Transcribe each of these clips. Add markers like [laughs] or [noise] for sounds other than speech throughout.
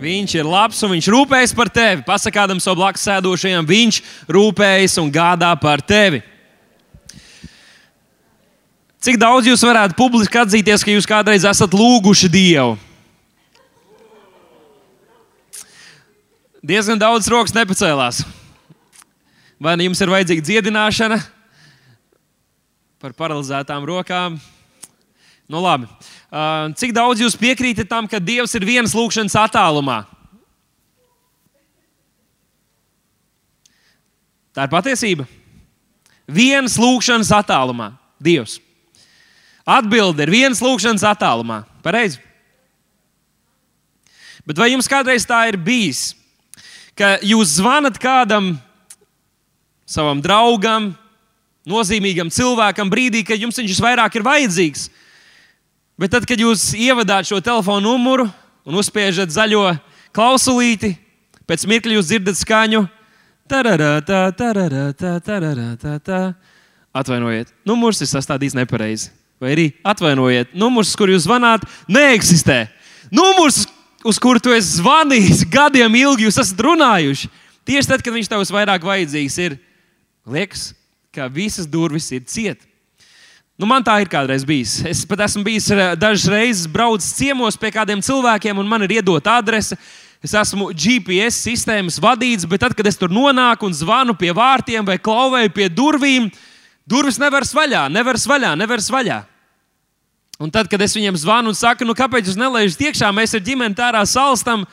Viņš ir labs un viņš rūpējas par tevi. Pasakādam savam blakus sēdošajam, viņš rūpējas un gādā par tevi. Cik daudz jūs varētu publiski atzīties, ka jūs kādreiz esat lūguši Dievu? Diezgan daudz rokas nepacēlās. Vai nu jums ir vajadzīga dziedināšana par paralizētām rokām? Nu, labi. Cik daudz jūs piekrītat tam, ka Dievs ir vienas lūkšanas attālumā? Tā ir patiesība. Vienas lūkšanas attālumā Dievs. Atbilde ir vienas lūkšanas attālumā. Pareizi. Bet vai jums kādreiz tā ir bijis, ka jūs zvanat kādam savam draugam, nozīmīgam cilvēkam brīdī, kad jums viņš vairāk ir vajadzīgs? Bet tad, kad jūs ievadāt šo telefonu numuru un uzspiežat zaļo klausulīti, pēc mirkļa jūs dzirdat skaņu. Tararā, tararā, tararā, Atvainojiet, numurs ir sastādīts nepareizi. Vai arī atvainojiet, numurs, kur jūs zvanāt, neeksistē. Numurs, uz kuru tu esi zvanījis gadiem ilgi, jūs esat runājuši. Tieši tad, kad viņš tev vairāk vajadzīgs ir, liekas, ka visas durvis ir cietas. Nu, man tā ir kādreiz bijis. Es pat esmu bijis eh, dažas reizes braucis ciemos pie kādiem cilvēkiem, un man ir iedota adrese. Es esmu GPS sistēmas vadīts, bet tad, kad es tur nonāku un zvanu pie vārtiem vai klauvēju pie durvīm, durvis nevar vaļā, nevar vaļā, nevar vaļā. Un tad, kad es viņiem zvanu un saku, nu, kāpēc jūs nelaižat iekšā, mēs ar ģimeni tērā salstam,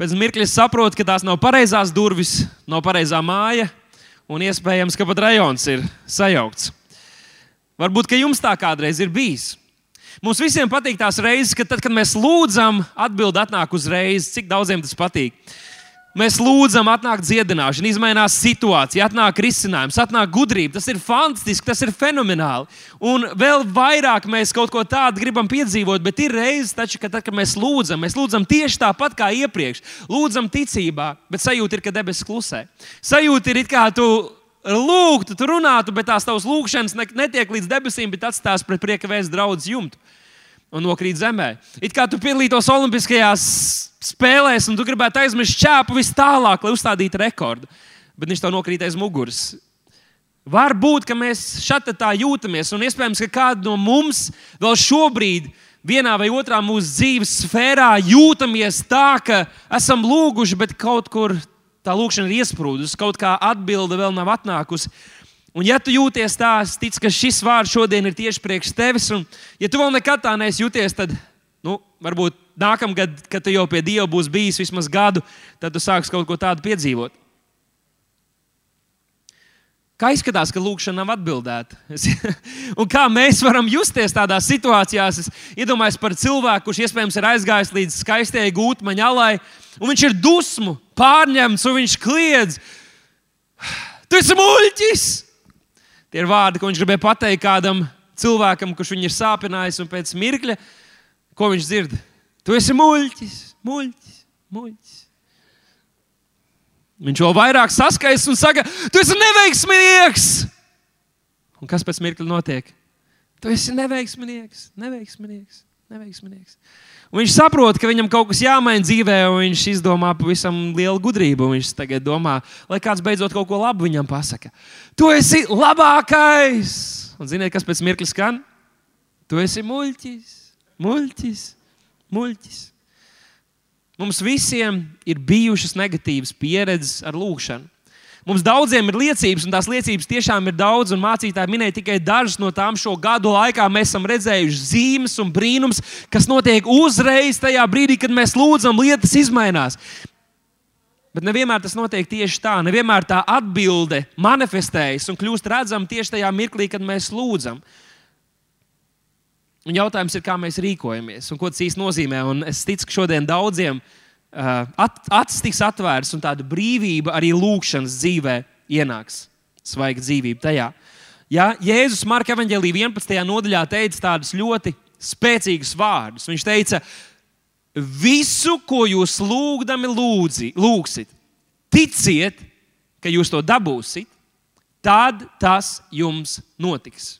pēc mirkļa saprotu, ka tās nav pareizās durvis, nav pareizā māja, un iespējams, ka pat rajons ir sajaukts. Varbūt, ka jums tā kādreiz ir bijis. Mums visiem patīk tās reizes, kad tad, kad mēs lūdzam, atbildi atnāk uzreiz. Cik daudziem tas patīk? Mēs lūdzam, atnāk dziedināšana, izmainās situācija, atnāk risinājums, atnāk gudrība. Tas ir fantastiski, tas ir fenomenāli. Un vēl vairāk mēs kaut ko tādu gribam piedzīvot, bet ir reizes, taču, kad, tad, kad mēs lūdzam, mēs lūdzam tieši tāpat kā iepriekš. Lūdzam ticībā, bet sajūta ir, ka debesis klusē. Sajūta ir, it kā tu lūgtu, tu runātu, bet tās tavas lūgšanas netiek līdz debesīm, bet atstās pret prieka vēstu draugu jumtu un nokrīt zemē. It kā tu piedalītos Olimpiskajās spēlēs, un tu gribētu aizmest čēpu vis tālāk, lai uzstādītu rekordu, bet viņš tev nokrīt aiz muguras. Var būt, ka mēs šeit tā jūtamies, un iespējams, ka kāda no mums vēl šobrīd, vienā vai otrā mūsu dzīves sfērā, jūtamies tā, ka esam lūguši, bet kaut kur tā lūkšana ir iesprūdusi, kaut kā atbilde vēl nav atnākusi. Un, ja tu jūties tā, es ticu, ka šis vārds šodien ir tieši priekš tevis, un, ja tu vēl nekad tā neesi jūties, tad nu, varbūt nākamgad, kad tu jau pie Dieva būsi bijis vismaz gadu, tad tu sāksi kaut ko tādu piedzīvot. Kā izskatās, ka lūkšana nav atbildēta? [laughs] un kā mēs varam justies tādās situācijās? Es iedomājos par cilvēku, kurš iespējams ir aizgājis līdz skaistajai gūtmaņa alai, un viņš ir dusmu pārņemts, un viņš kliedz: Tu esi muļķis! Tie ir vārdi, ko viņš gribēja pateikt kādam cilvēkam, kurš viņu ir sāpinājis, un pēc mirkļa, ko viņš dzird? Tu esi muļķis, muļķis, muļķis. Viņš vēl vairāk saskaista un saka, tu esi neveiksminieks. Un kas pēc mirkļa notiek? Tu esi neveiksminieks, neveiksminieks, neveiksminieks. Un viņš saprot, ka viņam kaut kas jāmaina dzīvē, un viņš izdomā pavisam lielu gudrību. Viņš tagad domā, lai kāds beidzot kaut ko labu viņam pasaka. Tu esi labākais! Un ziniet, kas pēc mirkļa skan? Tu esi muļķis, muļķis, muļķis. Mums visiem ir bijušas negatīvas pieredzes ar lūgšanu. Mums daudziem ir liecības, un tās liecības tiešām ir daudz, mācītāji minēja tikai dažas no tām šo gadu laikā. Mēs esam redzējuši zīmes un brīnums, kas notiek uzreiz tajā brīdī, kad mēs lūdzam, lietas izmainās. Bet nevienmēr tas notiek tieši tā. Nevienmēr tā atbilde manifestējas un kļūst redzama tieši tajā mirklī, kad mēs lūdzam. Un jautājums ir, kā mēs rīkojamies un ko tas īsti nozīmē. Un es ticu, ka šodien daudziem uh, at, acis tiks atvērts un tāda brīvība arī lūkšanas dzīvē ienāks. Svaiga dzīvība tajā. Ja, Jēzus Marka evanģēlī 11. nodaļā teica tādus ļoti spēcīgus vārdus. Viņš teica, visu, ko jūs lūgdami lūdzi, lūgsit, ticiet, ka jūs to dabūsiet, tad tas jums notiks.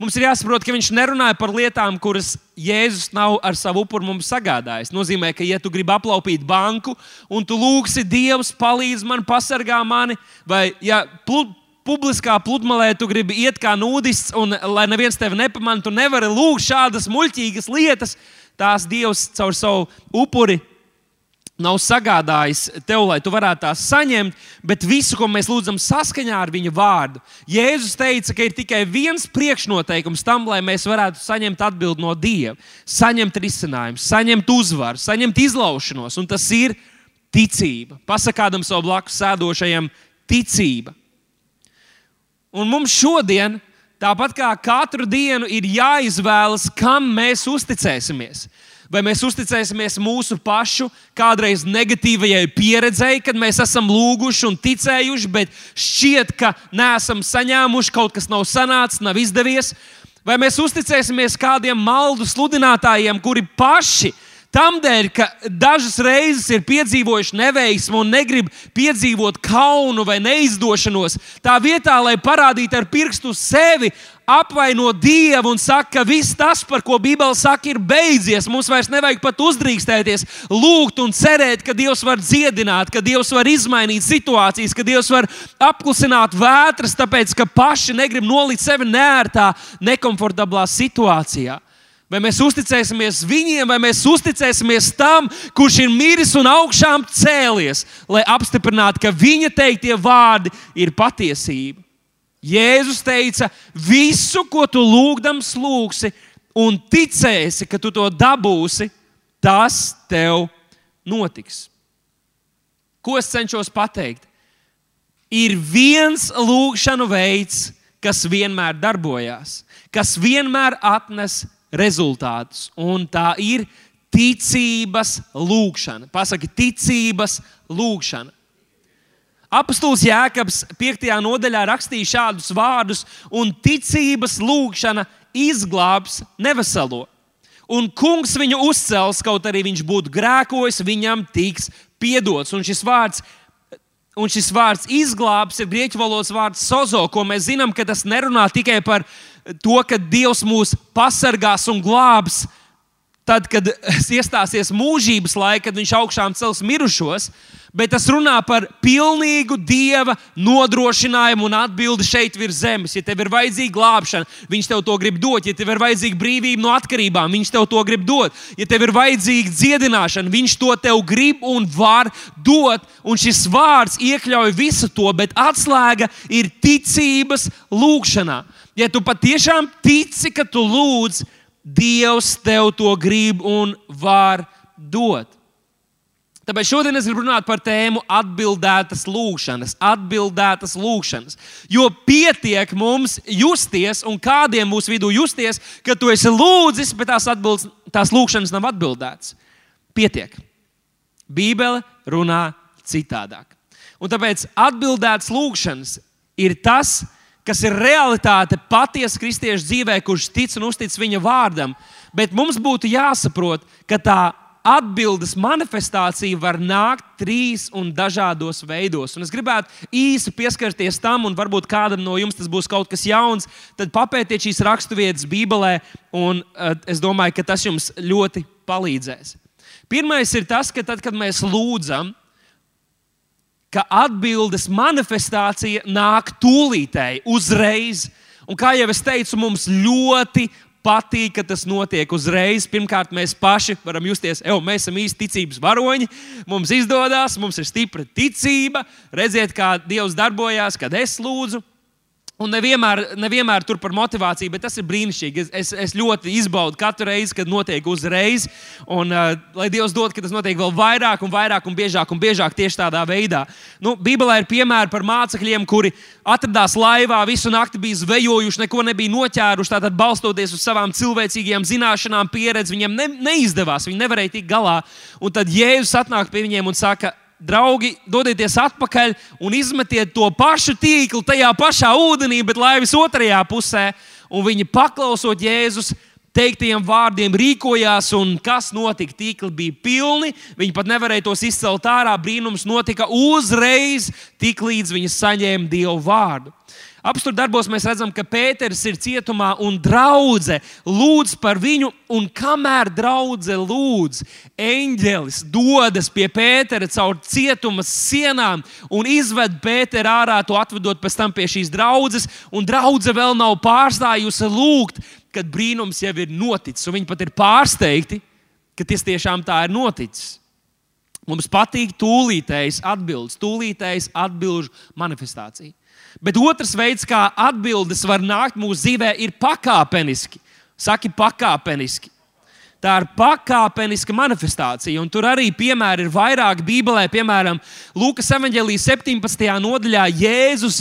Mums ir jāsaprot, ka viņš nerunāja par lietām, kuras Jēzus nav ar savu upuru mums sagādājis. Tas nozīmē, ka, ja tu gribi aplaupīt banku un tu lūgsi Dievs, palīdz man, pasargā mani, vai ja pl publiskā pludmalē tu gribi iet kā nūdists, un lai neviens tevi nepamanītu, tu nevari lūgt šādas muļķīgas lietas, tās Dievs caur savu upuri nav sagādājis tev, lai tu varētu tās saņemt, bet visu, ko mēs lūdzam, saskaņā ar viņa vārdu. Jēzus teica, ka ir tikai viens priekšnoteikums tam, lai mēs varētu saņemt atbildi no Dieva, saņemt risinājumu, saņemt uzvaru, saņemt izlaušanos, un tas ir ticība. Pasakādam savu blakus sēdošajam, ticība. Un mums šodien, tāpat kā katru dienu, ir jāizvēlas, kam mēs uzticēsimies vai mēs uzticēsimies mūsu pašu kādreiz negatīvajai pieredzei, kad mēs esam lūguši un ticējuši, bet šķiet, ka neesam saņēmuši, kaut kas nav sanācis, nav izdevies. Vai mēs uzticēsimies kādiem maldu sludinātājiem, kuri paši Tādēļ, ka dažas reizes ir piedzīvojuši neveiksmu un negrib piedzīvot kaunu vai neizdošanos, tā vietā, lai parādītu ar pirkstu sevi, apvaino Dievu un saka, ka viss tas, par ko Bībele saka, ir beidzies. Mums vairs nevajag pat uzdrīkstēties, lūgt un cerēt, ka Dievs var dziedināt, ka Dievs var izmainīt situācijas, ka Dievs var apklusināt vētras, tāpēc ka paši negrib nolikt sevi nērtā, nekomfortablā situācijā. Vai mēs uzticēsimies viņiem, vai mēs uzticēsimies tam, kurš ir miris un augšām cēlies, lai apstiprinātu, ka viņa teiktie vārdi ir patiesība. Jēzus teica, visu, ko tu lūgdams lūgsi, un ticēsi, ka tu to dabūsi, tas tev notiks. Ko es cenšos pateikt? Ir viens lūgšanu veids, kas vienmēr darbojās, kas vienmēr atnes rezultātus, un tā ir ticības lūgšana. Pasaki, ticības lūgšana. Apostols Jēkabs 5. nodaļā rakstīja šādus vārdus, un ticības lūgšana izglābs neveselo. Un kungs viņu uzcels, kaut arī viņš būtu grēkojis, viņam tiks piedots. Un šis vārds, un šis vārds izglābs ir grieķu valodas vārds sozo, ko mēs zinām, ka tas nerunā tikai par to, ka Dievs mūs pasargās un glābs, tad, kad iestāsies mūžības laika, kad viņš augšām cels mirušos, bet tas runā par pilnīgu dieva nodrošinājumu un atbildi šeit virs zemes. Ja tev ir vajadzīga glābšana, viņš tev to grib dot. Ja tev ir vajadzīga brīvība no atkarībām, viņš tev to grib dot. Ja tev ir vajadzīga dziedināšana, viņš to tev grib un var dot. Un šis vārds iekļauj visu to, bet atslēga ir ticības lūgšanā. Ja tu patiešām tici, ka tu lūdz, Dievs tev to grib un var dot. Tāpēc šodien es gribu runāt par tēmu atbildētas lūgšanas, atbildētas lūgšanas. Jo pietiek mums justies, un kādiem mūsu vidū justies, ka tu esi lūdzis, bet tās, atbildes, tās lūgšanas nav atbildētas. Pietiek. Bībele runā citādāk. Un tāpēc atbildētas lūgšanas ir tas, kas ir realitāte patiesa kristiešu dzīvē, kurš tic un uztic viņa vārdam. Bet mums būtu jāsaprot, ka tā atbildes manifestācija var nākt trīs un dažādos veidos. Un es gribētu īsi pieskarties tam, un varbūt kādam no jums tas būs kaut kas jauns. Tad papētiet šīs raksturvietas Bībelē, un uh, es domāju, ka tas jums ļoti palīdzēs. Pirmais ir tas, ka tad, kad mēs lūdzam, ka atbildes manifestācija nāk tūlītēji, uzreiz. Un kā jau es teicu, mums ļoti patīk, ka tas notiek uzreiz. Pirmkārt, mēs paši varam justies, ej, mēs esam īsti ticības varoņi, mums izdodas, mums ir stipra ticība. Redziet, kā Dievs darbojās, kad es lūdzu. Un nevienmēr, nevienmēr tur par motivāciju, bet tas ir brīnišķīgi. Es, es ļoti izbaudu katru reizi, kad notiek uzreiz. Un, uh, lai Dievs dod, ka tas notiek vēl vairāk, un vairāk, un biežāk, un biežāk tieši tādā veidā. Nu, Bībelē ir piemēri par mācekļiem, kuri atradās laivā, visu nakti bija zvejojuši, neko nebija noķēruši. Tātad, balstoties uz savām cilvēcīgajām zināšanām, pieredzi, viņiem ne, neizdevās, viņi nevarēja tikt galā. Un tad Jēzus atnāk pie viņiem un saka, draugi, dodieties atpakaļ un izmetiet to pašu tīklu tajā pašā ūdenī, bet laivis otrajā pusē. Un viņi paklausot Jēzus teiktajiem vārdiem, rīkojās, un kas notika? Tīkli bija pilni, viņi pat nevarēja tos izcelt ārā. Brīnums notika uzreiz, tik līdz viņi saņēma Dievu vārdu. Apstākļu darbos mēs redzam, ka Pēters ir cietumā un draudzē lūdz par viņu, un kamēr draudzē lūdz, eņģelis dodas pie Pētera caur cietuma sienām un izved Pēteru ārā, to atvedot pēc tam pie šīs draudzes, un draudzē vēl nav pārstājusi lūgt, kad brīnums jau ir noticis, un viņi pat ir pārsteigti, ka tas tiešām tā ir noticis. Mums patīk tūlītējas atbildes, tūlītējas atbildžu manifestācija. Bet otrs veids, kā atbildes var nākt mūsu dzīvē, ir pakāpeniski. Saki, pakāpeniski. Tā ir pakāpeniska manifestācija, un tur arī piemēri ir vairāk Bībelē. Piemēram, Lūkas evanģēlijas 17. nodaļā Jēzus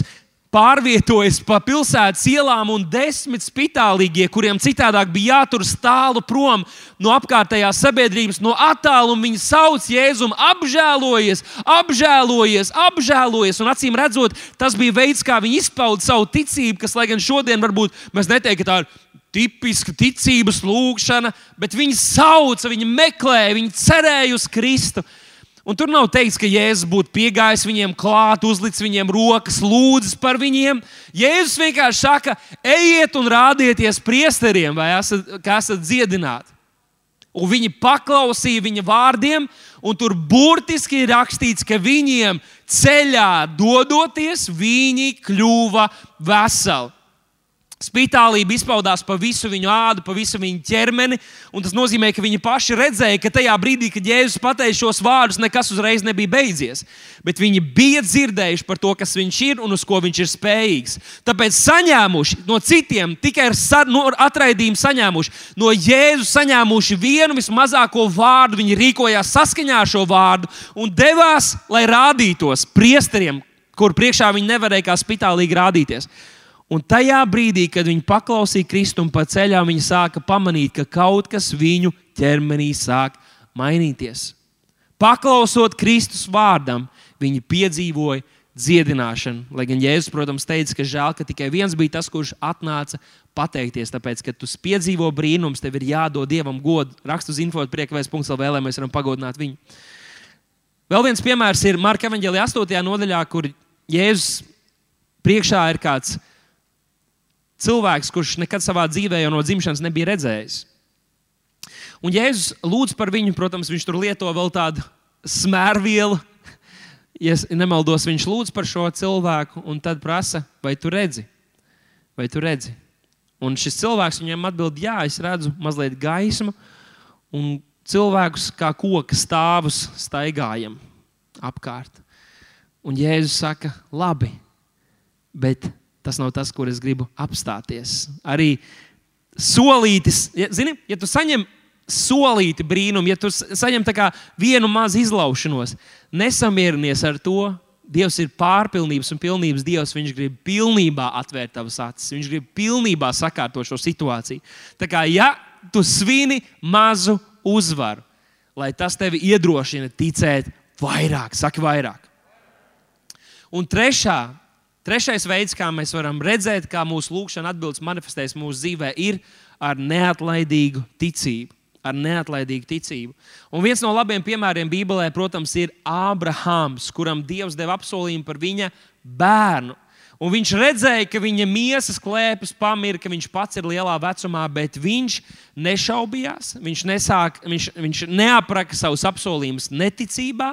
pārvietojas pa pilsētas ielām, un desmit spitālīgie, kuriem citādāk bija jāturas tālu prom no apkārtējās sabiedrības, no attāluma viņi sauc Jēzumu, apžēlojies, apžēlojies, apžēlojies. Un acīm redzot, tas bija veids, kā viņi izpauda savu ticību, kas, lai gan šodien varbūt mēs neteiktu, ka tā ir tipiska ticības lūkšana, bet viņi sauca, viņi meklēja, viņi cerēja uz Kristu. Un tur nav teikts, ka Jēzus būtu piegājis viņiem klāt, uzlicis viņiem rokas, lūdzis par viņiem. Jēzus vienkārši saka, ejiet un rādieties priesteriem, vai esat, esat dziedināti. Un viņi paklausīja viņa vārdiem, un tur burtiski ir rakstīts, ka viņiem ceļā dodoties, viņi kļuva veseli. Spitālība izpaudās pa visu viņu ādu, pa visu viņu ķermeni. Tas nozīmē, ka viņi paši redzēja, ka tajā brīdī, kad Jēzus pateica šos vārdus, nekas uzreiz nebija beidzies. Bet viņi bija dzirdējuši par to, kas viņš ir un uz ko viņš ir spējīgs. Tāpēc saņēmuši no citiem, tikai ar sa, no, atraidījumu saņēmuši, no Jēzus saņēmuši vienu vismazāko vārdu, viņi rīkojās saskaņā ar šo vārdu un devās, lai rādītos priesteriem, kur priekšā viņi nevarēja kā spitālīgi rādīties. Un tajā brīdī, kad viņi paklausīja Kristu un pa ceļām, viņi sāka pamanīt, ka kaut kas viņu ķermenī sāk mainīties. Paklausot Kristus vārdam, viņi piedzīvoja dziedināšanu. Lai gan Jēzus, protams, teica, ka žēl, ka tikai viens bija tas, kurš atnāca pateikties. Tāpēc, kad tu piedzīvo brīnums, tev ir jādod Dievam godu. Rakstu uz info, priekšvēs.lv, lai mēs varam pagodināt viņu. Vēl viens piemērs ir Marka Evanģēlijā 8. nodaļā, kur Jēzus priekšā ir kāds cilvēks, kurš nekad savā dzīvē jau no dzimšanas nebija redzējis. Un Jēzus lūdz par viņu, protams, viņš tur lieto vēl tādu smērvielu. Ja nemaldos, viņš lūdz par šo cilvēku, un tad prasa, vai tu redzi? Vai tu redzi? Un šis cilvēks viņam atbild, jā, es redzu mazliet gaismu, un cilvēkus kā koka stāvus staigājam apkārt. Un Jēzus saka, labi, bet tas nav tas, kur es gribu apstāties. Arī solītis, ja, zini, ja tu saņem solīti brīnumu, ja tu saņem vienu mazu izlaušanos, nesamierinies ar to. Dievs ir pārpilnības un pilnības Dievs. Viņš grib pilnībā atvērt tavas acis. Viņš grib pilnībā sakārtot šo situāciju. Tā kā ja tu svini mazu uzvaru, lai tas tevi iedrošina ticēt vairāk, saki vairāk. Un trešā Trešais veids, kā mēs varam redzēt, kā mūsu lūkšana atbildes manifestēs mūsu dzīvē, ir ar neatlaidīgu ticību. Ar neatlaidīgu ticību. Un viens no labiem piemēriem Bībelē, protams, ir Ābrahāms, kuram Dievs deva apsolījumu par viņa bērnu. Un viņš redzēja, ka viņa miesas klēpjas pamira, ka viņš pats ir lielā vecumā, bet viņš nešaubījās. Viņš, nesāk, viņš, viņš neapraka savus apsolījumus neticībā,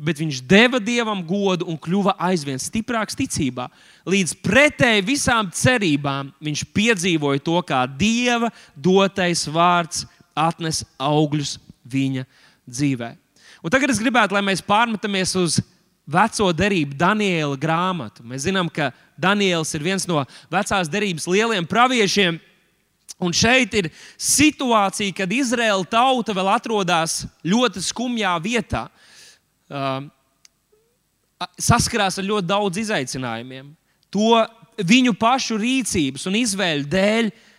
bet viņš deva dievam godu un kļuva aizvien stiprāks ticībā. Līdz pretēji visām cerībām viņš piedzīvoja to, kā dieva dotais vārds atnes augļus viņa dzīvē. Un tagad es gribētu, lai mēs pārmetamies uz veco derību Daniela grāmatu. Mēs zinām, ka Daniels ir viens no vecās derības lieliem praviešiem. Un šeit ir situācija, kad Izraēla tauta vēl atrodas ļoti skumjā vietā. Uh, saskarās ar ļoti daudz izaicinājumiem. To viņu pašu rīcības un izvēļu dēļ ir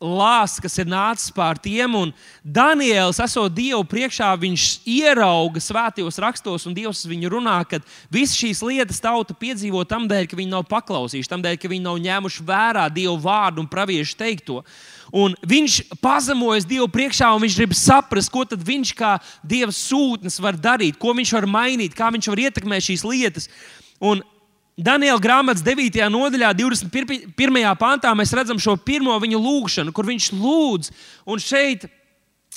lāsts, kas ir nācis pār tiem. Un Daniels, esot Dievu priekšā, viņš ierauga svētajos rakstos, un Dievs viņu runā, ka visas šīs lietas tauta piedzīvo tam dēļ, ka viņi nav paklausījuši, tam dēļ, ka viņi nav ņēmuši vērā Dievu vārdu un praviešu teikto. Un viņš pazemojas Dievu priekšā, un viņš grib saprast, ko viņš kā Dieva sūtnis var darīt, ko viņš var mainīt, kā viņš var ietekmēt šīs lietas. Un Daniela grāmatas 9. nodaļā, 21. pantā, mēs redzam šo pirmo viņa lūgšanu, kur viņš lūdz. Un šeit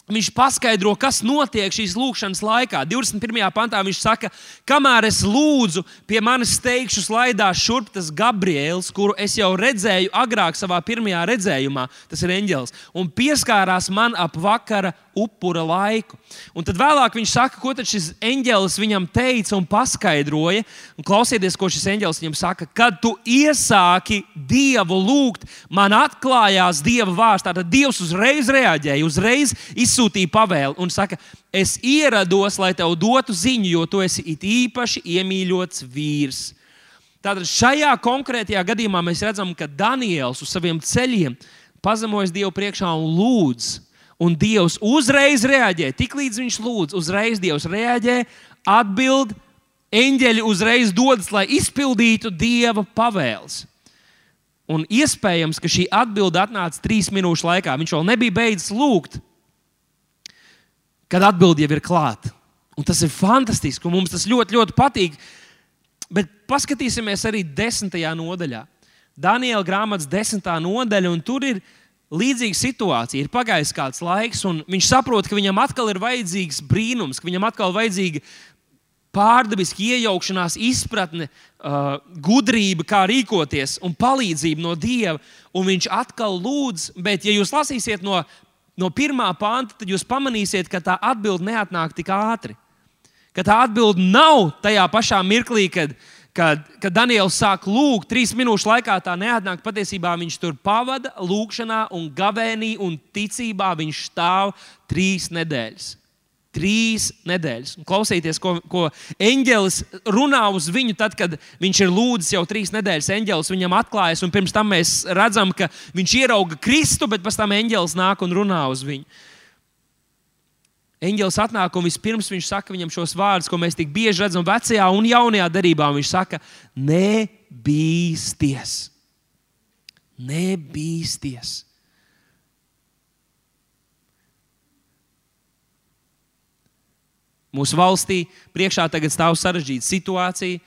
Viņš paskaidro, kas notiek šīs lūkšanas laikā. 21. pantā viņš saka, kamēr es lūdzu, pie manis steigšu slaidās šurp tas Gabriels, kuru es jau redzēju agrāk savā pirmajā redzējumā, tas ir eņģelis, un pieskārās man ap vakara upura laiku. Un tad vēlāk viņš saka, ko šis eņģelis viņam teica un paskaidroja. Un klausieties, ko šis eņģelis viņam saka. Kad tu iesāki Dievu lūgt, man atklājās Dieva vārds. Tātad Dievs uzreiz reaģēja, uzreiz izsūtīja pavēli un saka, es ierados, lai tev dotu ziņu, jo tu esi it īpaši iemīļots vīrs. Tātad šajā konkrētajā gadījumā mēs redzam, ka Daniels uz saviem ceļiem pazemojas Dievu priekšā un lūdz Un Dievs uzreiz reaģē. Tiklīdz viņš lūdz, uzreiz Dievs reaģē, atbild, eņģeļi uzreiz dodas, lai izpildītu Dieva pavēles. Un iespējams, ka šī atbilde atnāca trīs minūšu laikā. Viņš vēl nebija beidzis lūgt, kad atbilde jau ir klāta. Un tas ir fantastiski, un mums tas ļoti, ļoti patīk. Bet paskatīsimies arī desmitajā nodaļā. Daniela grāmatas desmitā nodaļa, un tur ir ielikās līdzīga situācija. Ir pagājis kāds laiks, un viņš saprot, ka viņam atkal ir vajadzīgs brīnums, ka viņam atkal ir vajadzīga pārdabiska iejaukšanās, izpratne, uh, gudrība, kā rīkoties un palīdzība no Dieva. Un viņš atkal lūdz, bet, ja jūs lasīsiet no, no pirmā panta, tad jūs pamanīsiet, ka tā atbilde neatnāk tik ātri. Ka tā atbilde nav tajā pašā mirklī, kad viņa kad, kad Daniels sāk lūgt, trīs minūšu laikā tā neatnāk. Patiesībā viņš tur pavada lūgšanā, un gavēnī un ticībā viņš stāv trīs nedēļas. Trīs nedēļas. Un klausieties, ko, ko eņģelis runā uz viņu, tad, kad viņš ir lūdzis jau trīs nedēļas. Eņģelis viņam atklājas, un pirms tam mēs redzam, ka viņš ierauga Kristu, bet pēc tam eņģelis nāk un runā uz viņu. Eņģelis atnāk un vispirms viņš saka viņam šos vārdus, ko mēs tik bieži redzam vecajā un jaunajā darbā. Viņš saka, nebīsties. Nebīsties. Mūsu valstī priekšā tagad stāv sarežģīta situācija.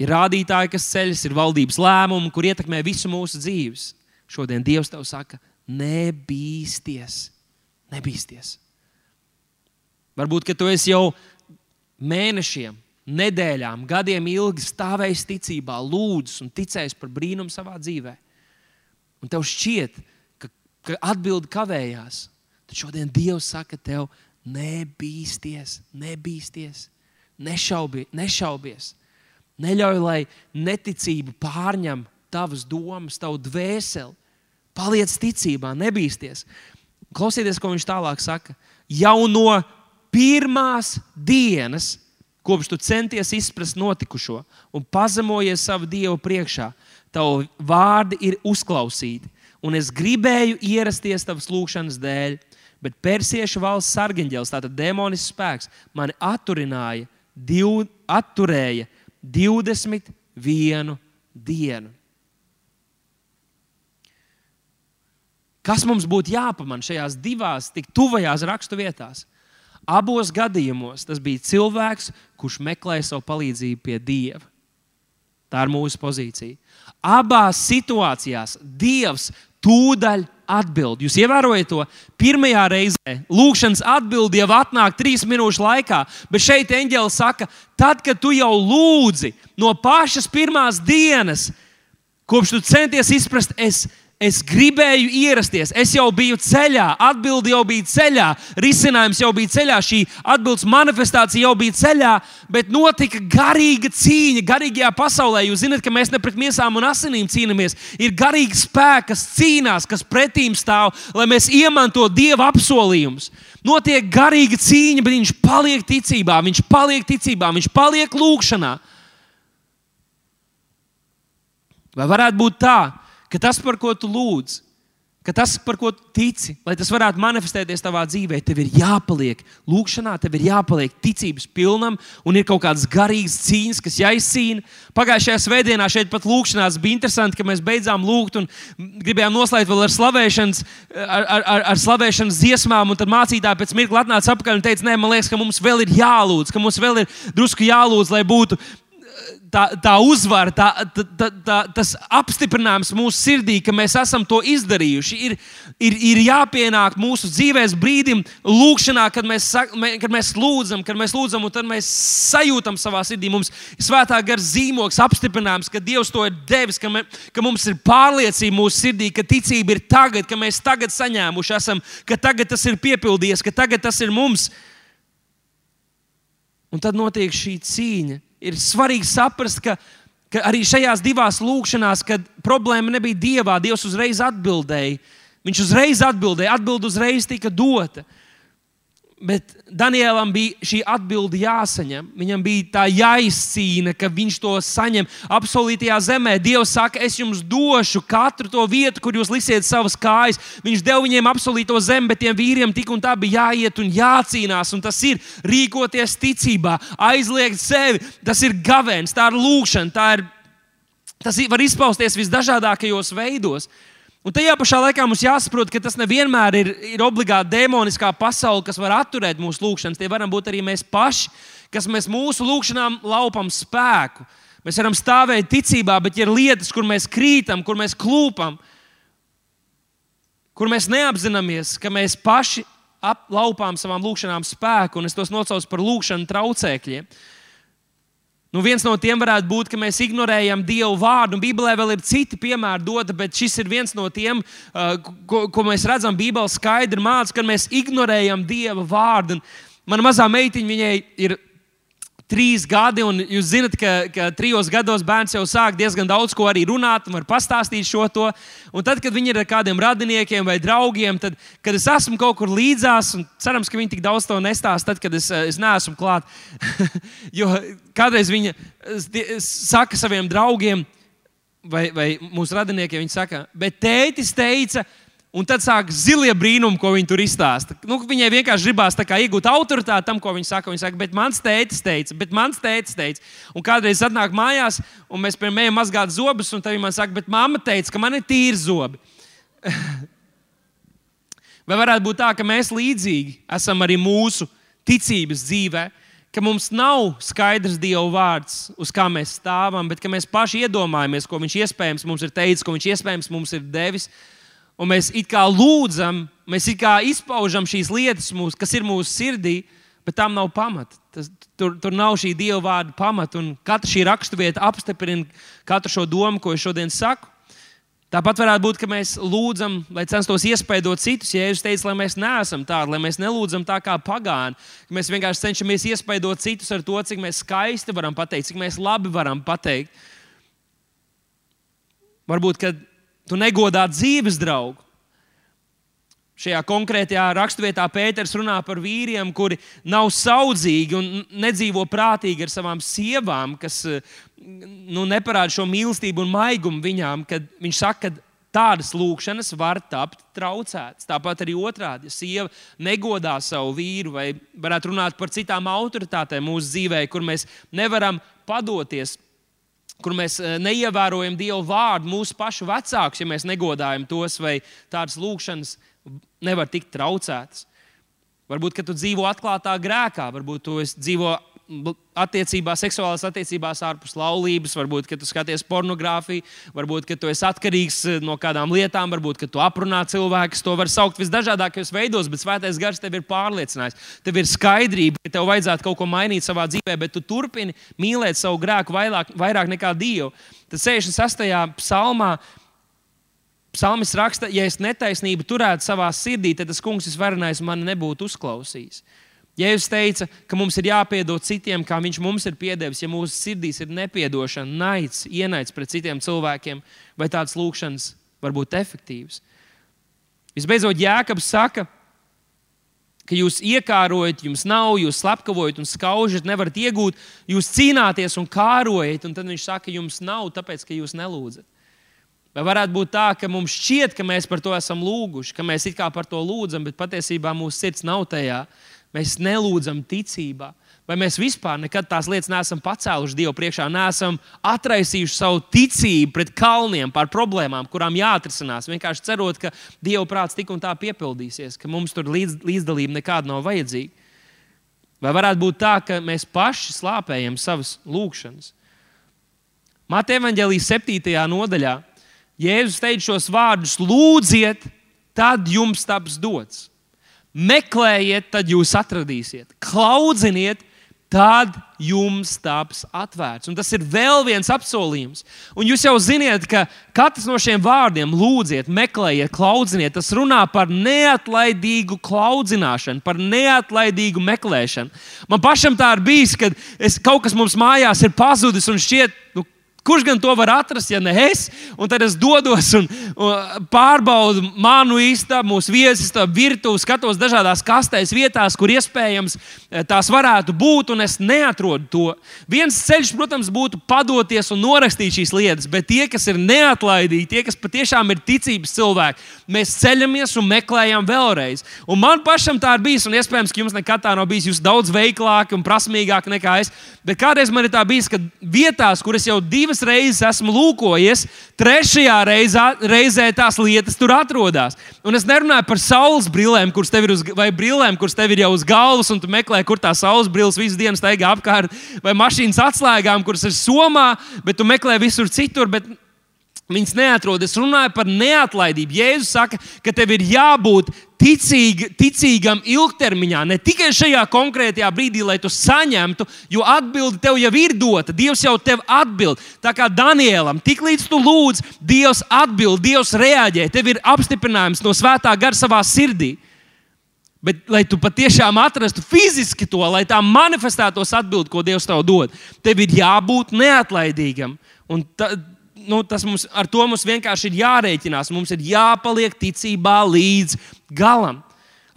Ir rādītāji, kas ceļas, ir valdības lēmumi, kur ietekmē visu mūsu dzīves. Šodien Dievs tev saka, nebīsties. Nebīsties. Varbūt, ka tu esi jau mēnešiem, nedēļām, gadiem ilgi stāvējis ticībā, lūdzis un ticējis par brīnumu savā dzīvē. Un tev šķiet, ka, ka atbildi kavējās. Tad šodien Dievs saka tev, nebīsties, nebīsties, nešaubi, nešaubies. Neļauj, lai neticība pārņem tavas domas, tavu dvēseli. Paliec ticībā, nebīsties. Klausieties, ko viņš tālāk saka. Jau no pirmās dienas, kopš tu centies izprast notikušo un pazemojies savu dievu priekšā, tavu vārdi ir uzklausīti. Un es gribēju ierasties tavas lūgšanas dēļ, bet persiešu valsts sargeņģēlis, tātad demonisks spēks, mani atturināja, div, atturēja 21 dienu. Kas mums būtu jāpamana šajās divās tik tuvajās rakstu vietās? Abos gadījumos tas bija cilvēks, kurš meklēja savu palīdzību pie Dieva. Tā ir mūsu pozīcija. Abās situācijās Dievs tūdaļ atbild. Jūs ievērojat to? Pirmajā reizē lūkšanas atbildi jau atnāk trīs minūšu laikā, bet šeit eņģēlis saka, tad, kad tu jau lūdzi no pašas pirmās dienas, kopš tu centies izprast, es esmu Es gribēju ierasties, es jau biju ceļā, atbildi jau bija ceļā, risinājums jau bija ceļā, šī atbildes manifestācija jau bija ceļā, bet notika garīga cīņa garīgajā pasaulē. Jūs zināt, ka mēs ne pret miesām un asinīm cīnāmies. Ir garīgi spēki, kas cīnās, kas pretīm stāv, lai mēs iemantotu Dieva apsolījumus. Notiek garīga cīņa, bet viņš paliek ticībā, viņš paliek ticībā, viņš paliek lūgšanā. Vai varētu būt tā, ka tas, par ko tu lūdz, ka tas, par ko tu tici, lai tas varētu manifestēties tavā dzīvē, tev ir jāpaliek lūgšanā, tev ir jāpaliek ticības pilnam, un ir kaut kādas garīgas cīņas, kas jāizcīna. Pagājušajā svētdienā šeit pat lūgšanās bija interesanti, ka mēs beidzām lūgt un gribējām noslēgt vēl ar slavēšanas, ar, ar, ar, slavēšanas dziesmām, un tad mācītāji pēc mirkli atnāca apakaļ un teica, nē, man liekas, ka mums vēl ir jālūdz, ka mums vēl ir drusku jālūdz, lai būtu tā, tā uzvara, tā, tā, tā, tas apstiprinājums mūsu sirdī, ka mēs esam to izdarījuši, ir, ir, ir jāpienāk mūsu dzīvēs brīdim, lūkšanā, kad mēs, kad mēs lūdzam, kad mēs lūdzam, un tad mēs sajūtam savā sirdī. Mums ir svētā gara zīmogs, apstiprinājums, ka Dievs to ir devis, ka, me, ka mums ir pārliecība mūsu sirdī, ka ticība ir tagad, ka mēs tagad saņēmuši esam, ka tagad tas ir piepildījies, ka tagad tas ir mums. Un tad notiek šī cīņa ir svarīgi saprast, ka, ka arī šajās divās lūkšanās, kad problēma nebija dievā, Dievs uzreiz atbildēja. Viņš uzreiz atbildēja, atbilde uzreiz tika dota. Bet Danielam bija šī atbilde jāsaņem. Viņam bija tā jāizcīna, ka viņš to saņem. Apsolītajā zemē Dievs saka, es jums došu katru to vietu, kur jūs lisiet savas kājas. Viņš deva viņiem apsolīto zemi, bet tiem vīriem tik un tā bija jāiet un jācīnās. Un tas ir rīkoties ticībā, aizliegt sevi. Tas ir gavēns, tā ir lūkšana, tā ir, tas var izpausties visdažādākajos veidos. Un tajā pašā laikā mums jāsaprot, ka tas nevienmēr ir, ir obligāti demoniskā pasaule, kas var atturēt mūsu lūgšanas. Tie varam būt arī mēs paši, kas mēs mūsu lūgšanām laupam spēku. Mēs varam stāvēt ticībā, bet ir lietas, kur mēs krītam, kur mēs klūpam, kur mēs neapzināmies, ka mēs paši laupām savām lūgšanām spēku, un es tos nosaucu par lūgšanu traucēkļiem. Nu, viens no tiem varētu būt, ka mēs ignorējam Dievu vārdu. Bībelē vēl ir citi piemēri doti, bet šis ir viens no tiem, uh, ko, ko mēs redzam. Bībelē skaidri mācās, ka mēs ignorējam Dieva vārdu. Un mana mazā meitiņa, viņai ir trīs gadi, un jūs zinat, ka, ka trijos gados bērns jau sāk diezgan daudz ko arī runāt un var pastāstīt šo to. Un tad, kad viņi ir ar kādiem radiniekiem vai draugiem, tad, kad es esmu kaut kur līdzās, un cerams, ka viņi tik daudz to nestāsta, tad, kad es, es neesmu klāt. [laughs] jo kādreiz viņa saka saviem draugiem vai, vai mūsu radiniekiem, viņi saka, bet tētis teica, Un tad sāk zilie brīnumi, ko viņi tur izstāsta. Nu, viņai vienkārši gribās iegūt autoritāti tam, ko viņi saka. Viņa saka, bet mans tētis teica, bet mans tētis teica. Un kādreiz atnāk mājās, un mēs pirmie ejam mazgāt zobus, un tad viņa man saka, bet mamma teica, ka man ir tīri zobi. [laughs] Vai varētu būt tā, ka mēs līdzīgi esam arī mūsu ticības dzīvē, ka mums nav skaidrs Dieva vārds, uz kā mēs stāvam, bet mēs paši iedomājamies, ko Viņš iespējams mums ir teicis, ko Viņš iespējams mums ir devis un mēs it kā lūdzam, mēs it kā izpaužam šīs lietas, mūs, kas ir mūsu sirdī, bet tam nav pamata. Tas, tur, tur nav šī dieva vārda pamata, un katra šī raksturvieta apstiprina katru šo domu, ko es šodien saku. Tāpat varētu būt, ka mēs lūdzam, lai censtos iespaidot citus. Ja jūs teicat, lai mēs neesam tādi, lai mēs nelūdzam tā kā pagāni, ka mēs vienkārši cenšamies iespaidot citus ar to, cik mēs skaisti varam pateikt, cik mēs labi varam pateikt. Varbūt, kad Tu negodā dzīves draugu. Šajā konkrētajā raksturvietā Pēters runā par vīriem, kuri nav saudzīgi un nedzīvo prātīgi ar savām sievām, kas nu, neparāda šo mīlestību un maigumu viņām. Viņš saka, ka tādas lūkšanas var tapt traucētas. Tāpat arī otrādi, ja sieva negodā savu vīru, vai varētu runāt par citām autoritātēm mūsu dzīvē, kur mēs nevaram padoties kur mēs eh, neievērojam Dievu vārdu, mūsu pašu vecākus, ja mēs negodājam tos, vai tādas lūkšanas nevar tikt traucētas. Varbūt, ka tu dzīvo atklātā grēkā, varbūt tu dzīvo attiecībās, seksuālās attiecībās ārpus laulības, varbūt, ka tu skaties pornogrāfiju, varbūt, ka tu esi atkarīgs eh, no kādām lietām, varbūt, ka tu aprunā cilvēkus. To var saukt visdažādākajos veidos, bet svētais gars tev ir pārliecinājis. Tev ir skaidrība, ka tev vajadzētu kaut ko mainīt savā dzīvē, bet tu turpini mīlēt savu grēku vairāk, vairāk nekā Dievu. Tad 66. psalmā Psalmis raksta, ja es netaisnību turētu savā sirdī, tad tas kungs visvarenais man nebūtu uzklausījis. Jēzus teica, ka mums ir jāpiedod citiem, kā Viņš mums ir piedevis. Ja mūsu sirdīs ir nepiedošana, naids, ienaids pret citiem cilvēkiem, vai tādas lūkšanas var būt efektīvas. Visbeidzot, Jēkabs saka, ka jūs iekārojat, jums nav, jūs slepkavojat un skaužat, nevarat iegūt, jūs cīnāties un kārojat, un tad viņš saka, jums nav, tāpēc, ka jūs nelūdzat. Vai varētu būt tā, ka mums šķiet, ka mēs par to esam lūguši, ka mēs it kā par to lūdzam, bet patiesībā mūsu sirds nav tajā. Mēs nelūdzam ticībā. Vai mēs vispār nekad tās lietas neesam pacēluši Dievu priekšā, neesam atraisījuši savu ticību pret kalniem, par problēmām, kurām jāatrisinās. Vienkārši cerot, ka Dieva prāts tik un tā piepildīsies, ka mums tur līdz, līdzdalība nekāda nav vajadzīga. Vai varētu būt tā, ka mēs paši slāpējam savas lūgšanas? Mateja Evangelijas 7. nodaļā Jēzus teica šos vārdus: Lūdziet, tad jums taps dots. Meklējiet, tad jūs atradīsiet. Klaudziniet, tad jums taps atvērts. Un tas ir vēl viens apsolījums. Un jūs jau zināt, ka katrs no šiem vārdiem, lūdziet, meklējiet, klaudziniet, tas runā par neatlaidīgu klaudzināšanu, par neatlaidīgu meklēšanu. Man pašam tā ir bijis, kad es, kaut kas mums mājās ir pazudis un šķiet, nu, Kurš gan to var atrast, ja ne es? Un tad es dodos un, un pārbaudu manu istabu, mūsu viesis, virtuvi, skatos dažādās kastēs, vietās, kur iespējams eh, tās varētu būt, un es neatrodu to. Viens ceļš, protams, būtu padoties un norakstīt šīs lietas, bet tie, kas ir neatlaidīgi, tie, kas patiešām ir ticības cilvēki, mēs ceļamies un meklējam vēlreiz. Un man pašam tā ir bijis, un iespējams, ka jums nekad tā nav bijis. Jūs daudz veiklāki un prasmīgāki nekā es. Bet kādreiz man ir tā bijis, ka vietās, kuras jau divi divas reizes esmu lūkojies, trešajā reizā, reizē tās lietas tur atrodas. Un es nerunāju par saules brillēm, kuras tev ir uz, vai brillēm, kuras tev ir jau uz galvas, un tu meklē, kur tā saules brilles visu dienu staigā apkārt, vai mašīnas atslēgām, kuras ir somā, bet tu meklē visur citur. Bet Viņas neatrod. Es runāju par neatlaidību. Jēzus saka, ka tev ir jābūt ticīg, ticīgam ilgtermiņā, ne tikai šajā konkrētajā brīdī, lai tu saņemtu, jo atbilde tev jau ir dota. Dievs jau tev atbild. Tā kā Danielam, tiklīdz tu lūdz, Dievs atbild, Dievs reaģē. Tev ir apstiprinājums no svētā gara savā sirdī. Bet, lai tu patiešām atrastu fiziski to, lai tā manifestētos atbildi, ko Dievs tev dod, tev ir jābūt neatlaidīgam. Un ta, nu, tas mums, ar to mums vienkārši ir jārēķinās. Mums ir jāpaliek ticībā līdz galam.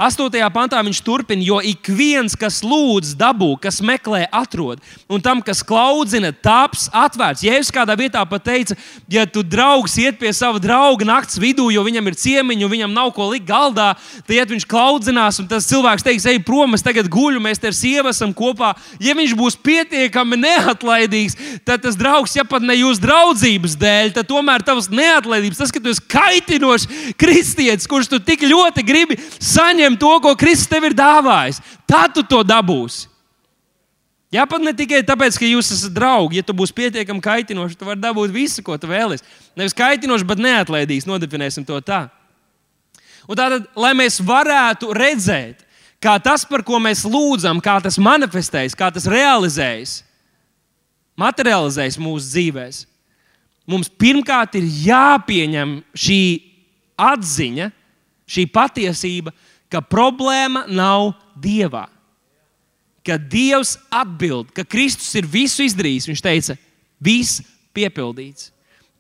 Astotajā pantā viņš turpina, jo ik viens, kas lūdz, dabū, kas meklē, atrod, un tam, kas klaudzina, taps atvērts. Jēzus kādā vietā pateica, ja tu draugs iet pie sava drauga naktas vidū, jo viņam ir ciemiņi, un viņam nav ko likt galdā, tad, ja viņš klaudzinās, un tas cilvēks teiks, ej prom, es tagad guļu, mēs te ar sievu esam kopā, ja viņš būs pietiekami neatlaidīgs, tad tas draugs, ja pat ne jūsu draudzības dēļ, tad tomēr tavs neatlaidības, tas, ka tu esi kaitinošs kristietis, kurš tu tik ļoti gribi saņemt saņem to, ko Kristus tev ir dāvājis. Tad tu to dabūsi. Jā, pat ne tikai tāpēc, ka jūs esat draugi. Ja tu būsi pietiekami kaitinošs, tu vari dabūt visu, ko tu vēlies. Nevis kaitinošs, bet neatlaidīgs. Nodefinēsim to tā. Un tātad, lai mēs varētu redzēt, kā tas, par ko mēs lūdzam, kā tas manifestējas, kā tas realizējas, materializējas mūsu dzīvēm, mums pirmkārt ir jāpieņem šī atziņa, šī patiesība, ka problēma nav dievā. Ka Dievs atbild, ka Kristus ir visu izdarījis. Viņš teica, viss piepildīts.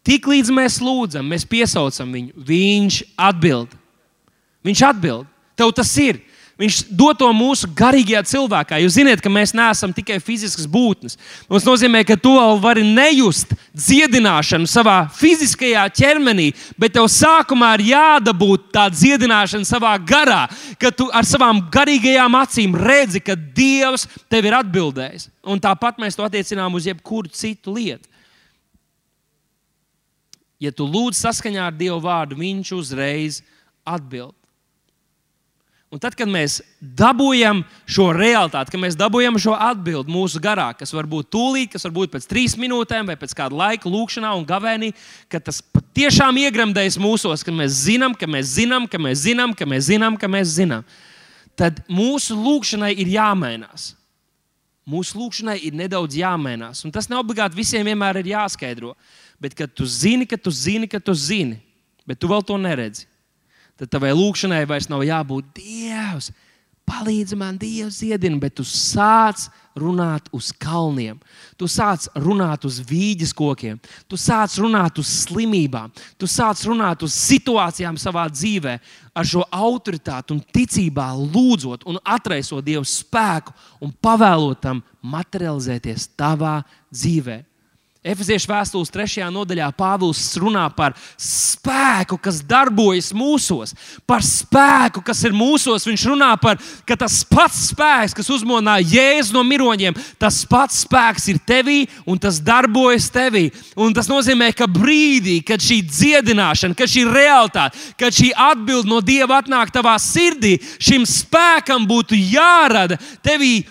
Tiklīdz mēs lūdzam, mēs piesaucam viņu, viņš atbild. Viņš atbild. Tev tas ir. Viņš dod to mūsu garīgajā cilvēkā. Jūs zināt, ka mēs neesam tikai fiziskas būtnes. Tas nozīmē, ka tu vēl vari nejust dziedināšanu savā fiziskajā ķermenī, bet tev sākumā ir jādabūt tā dziedināšana savā garā, ka tu ar savām garīgajām acīm redzi, ka Dievs tev ir atbildējis. Un tāpat mēs to attiecinām uz jebkuru citu lietu. Ja tu lūdz saskaņā ar Dieva vārdu, Viņš uzreiz atbild. Un tad, kad mēs dabūjam šo realitāti, kad mēs dabūjam šo atbildi mūsu garā, kas var būt tūlīt, kas var būt pēc trīs minūtēm vai pēc kāda laika, lūkšanā un gavēnī, ka tas patiešām iegremdējas mūsos, ka mēs zinām, ka mēs zinām, ka mēs zinām, ka mēs zinām, ka mēs zinām, tad mūsu lūkšanai ir jāmainās. Mūsu lūkšanai ir nedaudz jāmainās. Un tas ne obligāti visiem vienmēr ir jāskaidro. Bet, kad tu zini, ka tu zini, ka tu zini, bet tu vēl to neredzi tad tavai lūkšanai vairs nav jābūt Dievs. Palīdzi man, Dievs, iedini, bet tu sāc runāt uz kalniem, tu sāc runāt uz vīģes kokiem, tu sāc runāt uz slimībām, tu sāc runāt uz situācijām savā dzīvē, ar šo autoritāti un ticībā lūdzot un atraisot Dievu spēku un pavēlot tam materializēties tavā dzīvēm. Efeziešu vēstules trešajā nodaļā Pāvils runā par spēku, kas darbojas mūsos, par spēku, kas ir mūsos. Viņš runā par to, ka tas pats spēks, kas uzmonāja Jēzu no miroņiem, tas pats spēks ir tevī un tas darbojas tevī. Un tas nozīmē, ka brīdī, kad šī dziedināšana, kad šī realitāte, kad šī atbilde no Dieva atnāk tavā sirdī, šim spēkam būtu jārada tevī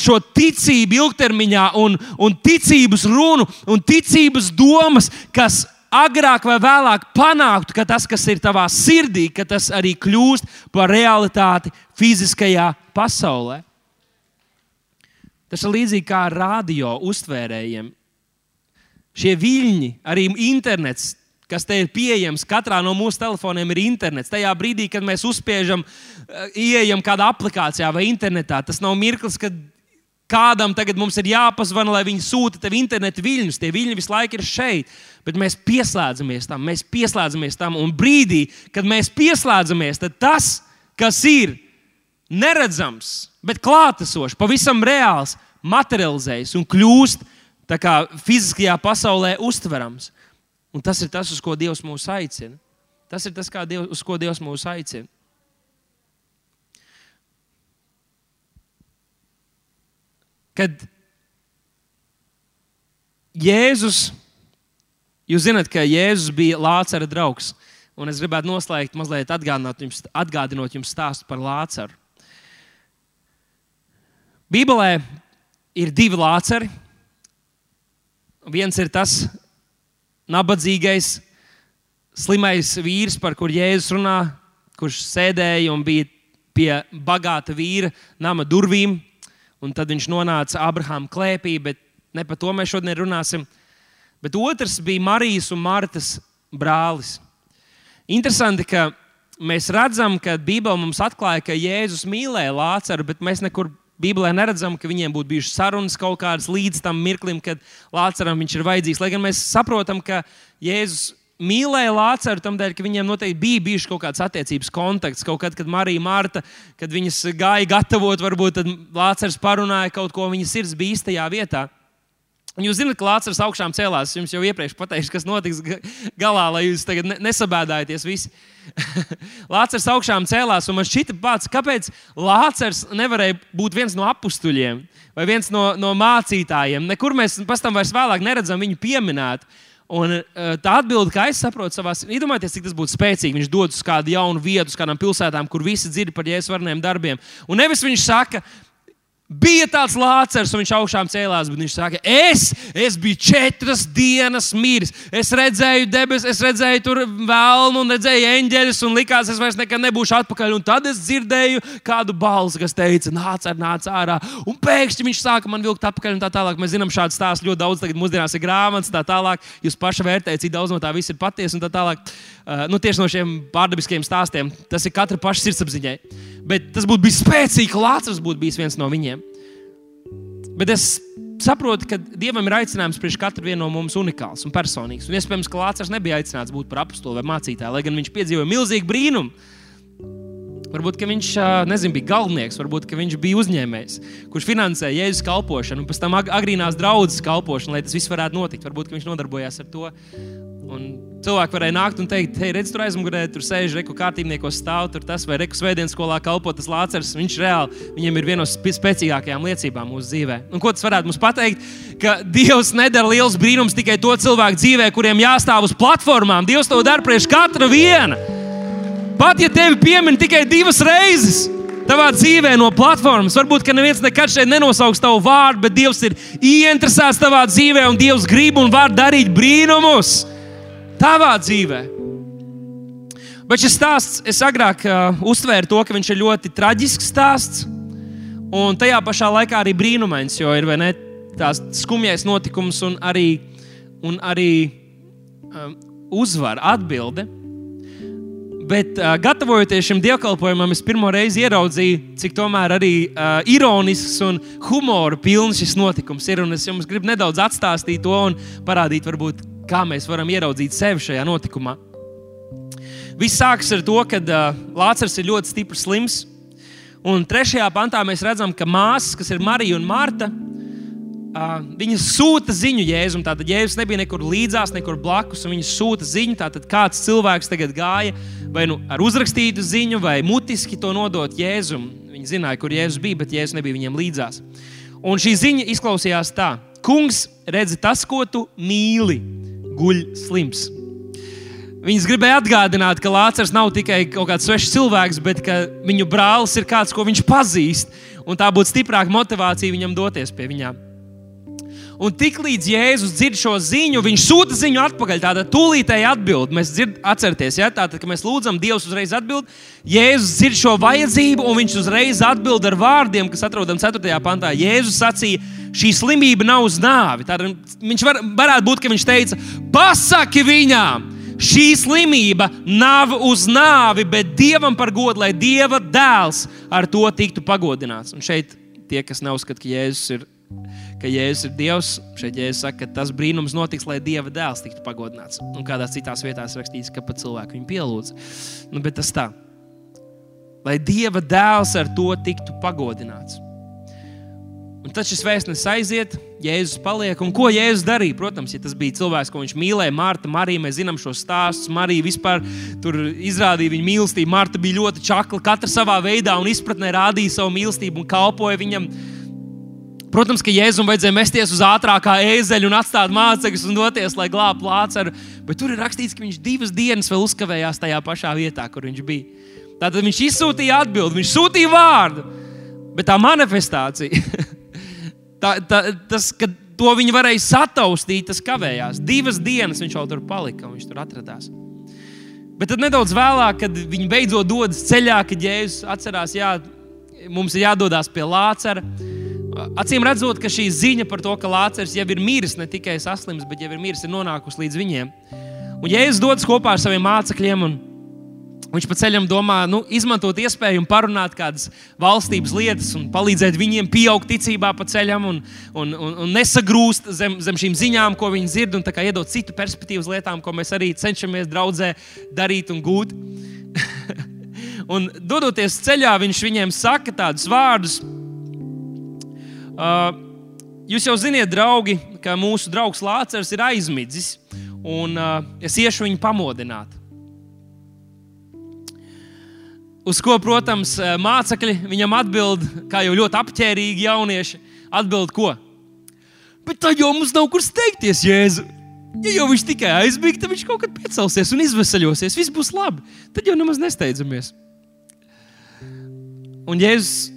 šo ticību ilgtermiņā, un, un ticības runu un ticības domas, kas agrāk vai vēlāk panāktu, ka tas, kas ir tavā sirdī, ka tas arī kļūst par realitāti fiziskajā pasaulē. Tas ir līdzīgi kā radio uztvērējiem. Šie viļņi, arī internets, kas te ir pieejams, katrā no mūsu telefoniem ir internets. Tajā brīdī, kad mēs uzspiežam, eh, ieejam kādā aplikācijā vai internetā, tas nav mirklis, kad kādam tagad mums ir jāpazvana, lai viņi sūta tev internetu viļņus. Tie viļņi visu laiku ir šeit, bet mēs pieslēdzamies tam, mēs pieslēdzamies tam. Un brīdī, kad mēs pieslēdzamies, tad tas, kas ir neredzams, bet klātesošs, pavisam reāls, materializējas un kļūst fiziskajā pasaulē uztverams. Un tas ir tas, uz ko Dievs mūs aicina. Tas ir tas, Dievs, uz ko Dievs mūs aicina. Kad Jēzus, jūs zināt, ka Jēzus bija Lācara draugs. Un es gribētu noslēgt, mazliet jums, atgādinot jums stāstu par Lācaru. Bībelē ir divi Lācari. Viens ir tas nabadzīgais, slimais vīrs, par kuru Jēzus runā, kurš sēdēja un bija pie bagāta vīra nama durvīm. Un tad viņš nonāca Abrahama klēpī, bet ne par to mēs šodien runāsim. Bet otrs bija Marijas un Martas brālis. Interesanti, ka mēs redzam, ka Bībele mums atklāja, ka Jēzus mīlēja Lācaru, bet mēs nekur Bībelē neredzam, ka viņiem būtu bijušas sarunas kaut kādas līdz tam mirklim, kad Lācaram viņš ir vajadzīgs. Lai gan mēs saprotam, ka Jēzus mīlēja Lācaru tam dēļ, ka viņiem noteikti bija bijušas kaut kādas attiecības kontakts. Kaut kad, kad Marija Marta, kad viņas gāja gatavot, varbūt Lācars parunāja kaut ko, viņas sirds bija īstajā vietā. Jūs zināt, ka Lācis augšām cēlās. Es jums jau iepriekš pateicu, kas notiks galā, lai jūs tagad nesabēdājaties visi. [laughs] Lācis augšām cēlās, un man šķita pats, kāpēc Lācis nevarēja būt viens no apstuļiem vai viens no, no mācītājiem. Nekur mēs pēc tam vairs vēlāk neredzam viņu pieminēt. Un, uh, tā atbilde, kā es saprotu, savā iedomājieties, cik tas būtu spēcīgi. Viņš dodas uz kādu jaunu vietu, uz kādām pilsētām, kur visi dzird par jēzus varniem darbiem. Un nevis viņš saka, Bija tāds lācers, un viņš augšām cēlās, bet viņš saka, es, es biju četras dienas miris. Es redzēju debesis, es redzēju tur vēlnu, un redzēju eņģeļus, un likās, es vairs nekad nebūšu atpakaļ. Un tad es dzirdēju kādu balsi, kas teica, nāc, ar, nāc ārā. Un pēkšņi viņš sāka man vilkt atpakaļ, un tā tālāk. Mēs zinām, šādu stāstu ļoti daudz, tagad mūsdienās ir grāmatas, tā tālāk. Jūs paši vērtējat, cik daudz no tā viss ir patiesa, un tā tālāk. Uh, nu, tieši no šiem pārdabiskiem stāstiem. Tas ir katra paša sirdsapziņai. Bet tas būtu bijis spēcīgi, Lācis būtu bijis viens no viņiem. Bet es saprotu, ka Dievam ir aicinājums priekš katru no mums unikāls un personīgs. Un iespējams, ka Lācis nebija aicināts būt par apstuli vai mācītāju, lai gan viņš piedzīvoja milzīgu brīnumu. Varbūt viņš nezinu, bija galvenais, varbūt viņš bija uzņēmējs, kurš finansēja Jēzus kalpošanu, un pēc tam agrīnās draudzes kalpošanu, lai tas viss varētu notikt. Varbūt viņš nodarbojās ar to. Un cilvēki varēja nākt un teikt, hei, redz, tur aizmugurē, tur sēž reku kārtībniekos stāv, tur tas vai reku svētdienas skolā kalpo tas lācers. Viņš reāli, viņam ir viena no spēcīgākajām liecībām mūsu dzīvē. Un ko tas varētu mums pateikt? Ka Dievs nedara liels brīnums tikai to cilvēku dzīvē, kuriem jāstāv uz platformām. Dievs to dara priekš katra viena. Pat ja tevi piemin tikai divas reizes, tavā dzīvē no platformas. Varbūt, ka neviens nekad šeit nenosauks tavu vārdu, bet Dievs ir ieinteresēts tavā dzīvē, un Dievs grib un var darīt brīnumus tavā dzīvē. Bet šis stāsts, es agrāk uh, uztvēru to, ka viņš ir ļoti traģisks stāsts, un tajā pašā laikā arī brīnumains, jo ir ne, tās skumjais notikums un arī, un arī um, uzvara atbilde. Bet, uh, gatavojoties šim dievkalpojumam, es pirmo reizi ieraudzīju, cik tomēr arī uh, ironisks un humora pilns šis notikums ir. Es jums gribu nedaudz atstāstīt to un parādīt, varbūt, kā mēs varam ieraudzīt sevi šajā notikumā. Viss sākas ar to, ka uh, Lācis ir ļoti stiprs slims. Un trešajā pantā mēs redzam, ka māsas, kas ir Marija un Marta, uh, viņas sūta ziņu Jēzum. Tātad Jēzus nebija nekur līdzās, nekur blakus, un viņas sūta ziņu. Tātad kāds cilvēks tagad gāja vai nu ar uzrakstītu ziņu, vai mutiski to nodot Jēzum. Viņi zināja, kur Jēzus bija, bet Jēzus nebija viņiem līdzās. Un šī ziņa izklausījās tā: Kungs, redzi tas, ko tu mīli guļ slims. Viņas gribēja atgādināt, ka Lācis nav tikai kaut kāds svešs cilvēks, bet ka viņu brālis ir kāds, ko viņš pazīst. tā būtu stiprāka motivācija viņam doties pie viņām. Un tiklīdz Jēzus dzird šo ziņu, viņš sūta ziņu atpakaļ. Tāda tūlītēja atbild. Mēs dzird, atcerieties, ja? tātad, kad mēs lūdzam, Dievs uzreiz atbild. Jēzus dzird šo vajadzību, un viņš uzreiz atbild ar vārdiem, kas atrodam 4. pantā. Jēzus sacīja, šī slimība nav uz nāvi. Tātad, viņš var, varētu būt, ka viņš teica, pasaki viņām! Šī slimība nav uz nāvi, bet dievam par godu, lai dieva dēls ar to tiktu pagodināts. Un šeit tie, kas neuzskata, ka Jēzus ir ka Jēzus ir Dievs. Šeit Jēzus saka, ka tas brīnums notiks, lai Dieva dēls tiktu pagodināts. Un kādās citās vietās rakstīts, ka pat cilvēku viņu pielūdz. Nu, bet tas tā, lai Dieva dēls ar to tiktu pagodināts. Un tad šis vēstnesis aiziet, Jēzus paliek. Un ko Jēzus darīja? Protams, ja tas bija cilvēks, ko viņš mīlēja, Marta, Marija, mēs zinām šo stāstu. Marija vispār izrādīja viņa mīlestību. Marta bija ļoti čakla, katra savā veidā un izpratnē rādīja savu mīlestību un kalpoja viņam. Protams, ka Jēzum vajadzēja mesties uz ātrākā ēzeļa un atstāt mācekļus un doties, lai glābtu lācaru. Bet tur ir rakstīts, ka viņš divas dienas vēl uzkavējās tajā pašā vietā, kur viņš bija. Tātad viņš izsūtīja atbildi, viņš sūtīja vārdu, bet tā manifestācija, [laughs] tā, tā, tas, ka to viņi varēja sataustīt, tas kavējās. Divas dienas viņš jau tur palika un viņš tur atradās. Bet tad nedaudz vēlāk, kad viņi beidzot dodas ceļā, kad Jēzus atcerās, jā, mums ir jādodas pie Lācara. Acīm redzot, ka šī ziņa par to, ka Lācis jau ir miris, ne tikai saslims, bet jau ir miris, ir nonākusi līdz viņiem. Un Jēzus dodas kopā ar saviem mācekļiem, un viņš pa ceļam domā, nu, izmantot iespēju un parunāt kādas valstības lietas, un palīdzēt viņiem pieaugt ticībā pa ceļam, un, un, un, un nesagrūst zem, zem šīm ziņām, ko viņi dzird, un iedot citu perspektīvu uz lietām, ko mēs arī cenšamies draudzē darīt un gūt. [laughs] un dodoties ceļā, viņš viņiem saka tādus vārdus Uh, jūs jau zināt, draugi, ka mūsu draugs Lācis ir aizmidzis, un uh, es iešu viņu pamodināt. Uz ko, protams, uh, mācekļi viņam atbild, kā jau ļoti apģērbīgi jaunieši, atbild, ko? Bet tad jau mums nav kur steigties, Jēzu. Ja jau viņš tikai aizbīgs, tad viņš kaut kad piecelsies un izvesaļosies. Viss būs labi. Tad jau nemaz nesteidzamies. Un Jēzus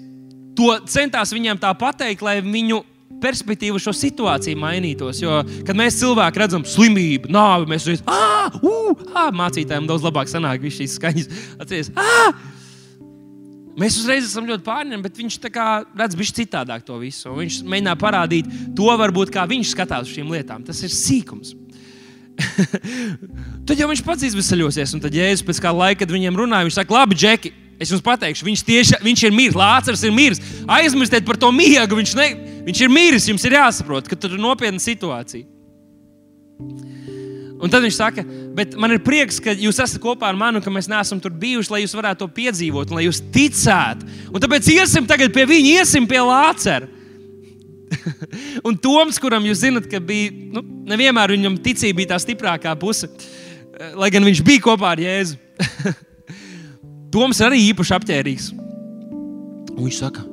to centās viņiem tā pateikt, lai viņu perspektīva šo situāciju mainītos. Jo, kad mēs cilvēki redzam slimību, nāvi, mēs uzreiz ah, uh, ah, mācītājiem daudz labāk sanāk šīs skaņas. Atceries, ah! Mēs uzreiz esam ļoti pārņemti, bet viņš redz bijis citādāk to visu. Viņš mēģina parādīt to, varbūt, kā viņš skatās uz šīm lietām. Tas ir sīkums. [laughs] tad jau viņš pats izvesaļosies, un tad jēzus pēc kāda laika, kad viņiem runāja, viņš saka, labi, Džeki, Es jums pateikšu, viņš, tieši, viņš ir miris, Lācis ir miris. Aizmirstiet par to miegu. Viņš, ne, viņš ir miris, jums ir jāsaprot, ka tur ir nopietna situācija. Un tad viņš saka, bet man ir prieks, ka jūs esat kopā ar mani, ka mēs neesam tur bijuši, lai jūs varētu to piedzīvot, lai jūs ticētu. Un tāpēc iesim tagad pie viņa, iesim pie Lācara. [laughs] un Toms, kuram jūs zinat, ka bija, nu, nevienmēr viņam ticība bija tā stiprākā puse, lai gan viņš bija kopā ar Jēzu. [laughs] Toms ir arī īpaši apģērbīgs. Viņš saka,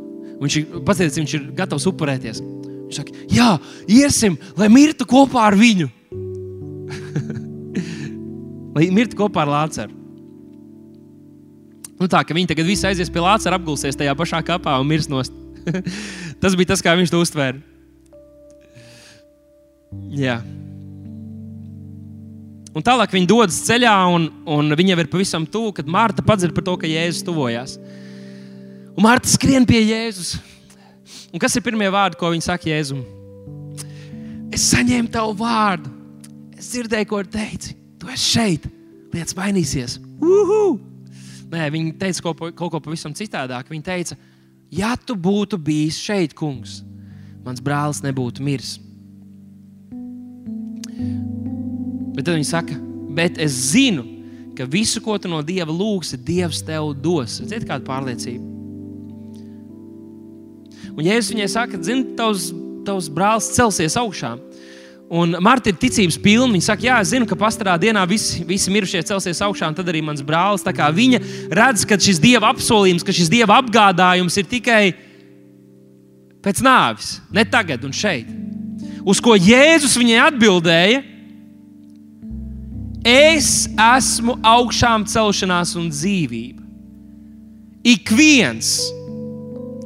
viņš ir, paziet, viņš ir gatavs upurēties. Viņš saka, jā, iesim, lai mirtu kopā ar viņu. [laughs] lai mirtu kopā ar Lāceru. Nu tā, ka viņi tagad visi aizies pie Lācara, apgulsies tajā pašā kapā un mirs nost. [laughs] tas bija tas, kā viņš to uztvēra. Jā. Un tālāk viņi dodas ceļā, un, un viņa jau ir pavisam tuvu, kad Marta padzird par to, ka Jēzus tuvojās. Un Marta skrien pie Jēzus. Un kas ir pirmie vārdi, ko viņa saka Jēzum? Es saņēmu tavu vārdu. Es dzirdēju, ko teici. Tu esi šeit. Lietas mainīsies. Uhu! Nē, viņa teica kaut, kaut ko pavisam citādāk. Viņa teica, ja tu būtu bijis šeit, kungs, mans brālis nebūtu miris. Bet tad viņi saka, bet es zinu, ka visu, ko tu no Dieva lūgsi, Dievs tev dos. Ziniet, kāda pārliecība. Un Jēzus viņai saka, zini, tavs, tavs brālis celsies augšā. Un Marta ir ticības pilna. Viņa saka, Jā, es zinu, ka pastarā dienā visi, visi mirušie celsies augšā, un tad arī mans brālis. Viņa redz, ka šis dieva apsolījums, ka šis dieva apgādājums ir tikai pēc nāves, ne tagad un šeit. Uz ko Jēzus viņai atbildēja, Es esmu augšām celšanās un dzīvība. Ik viens,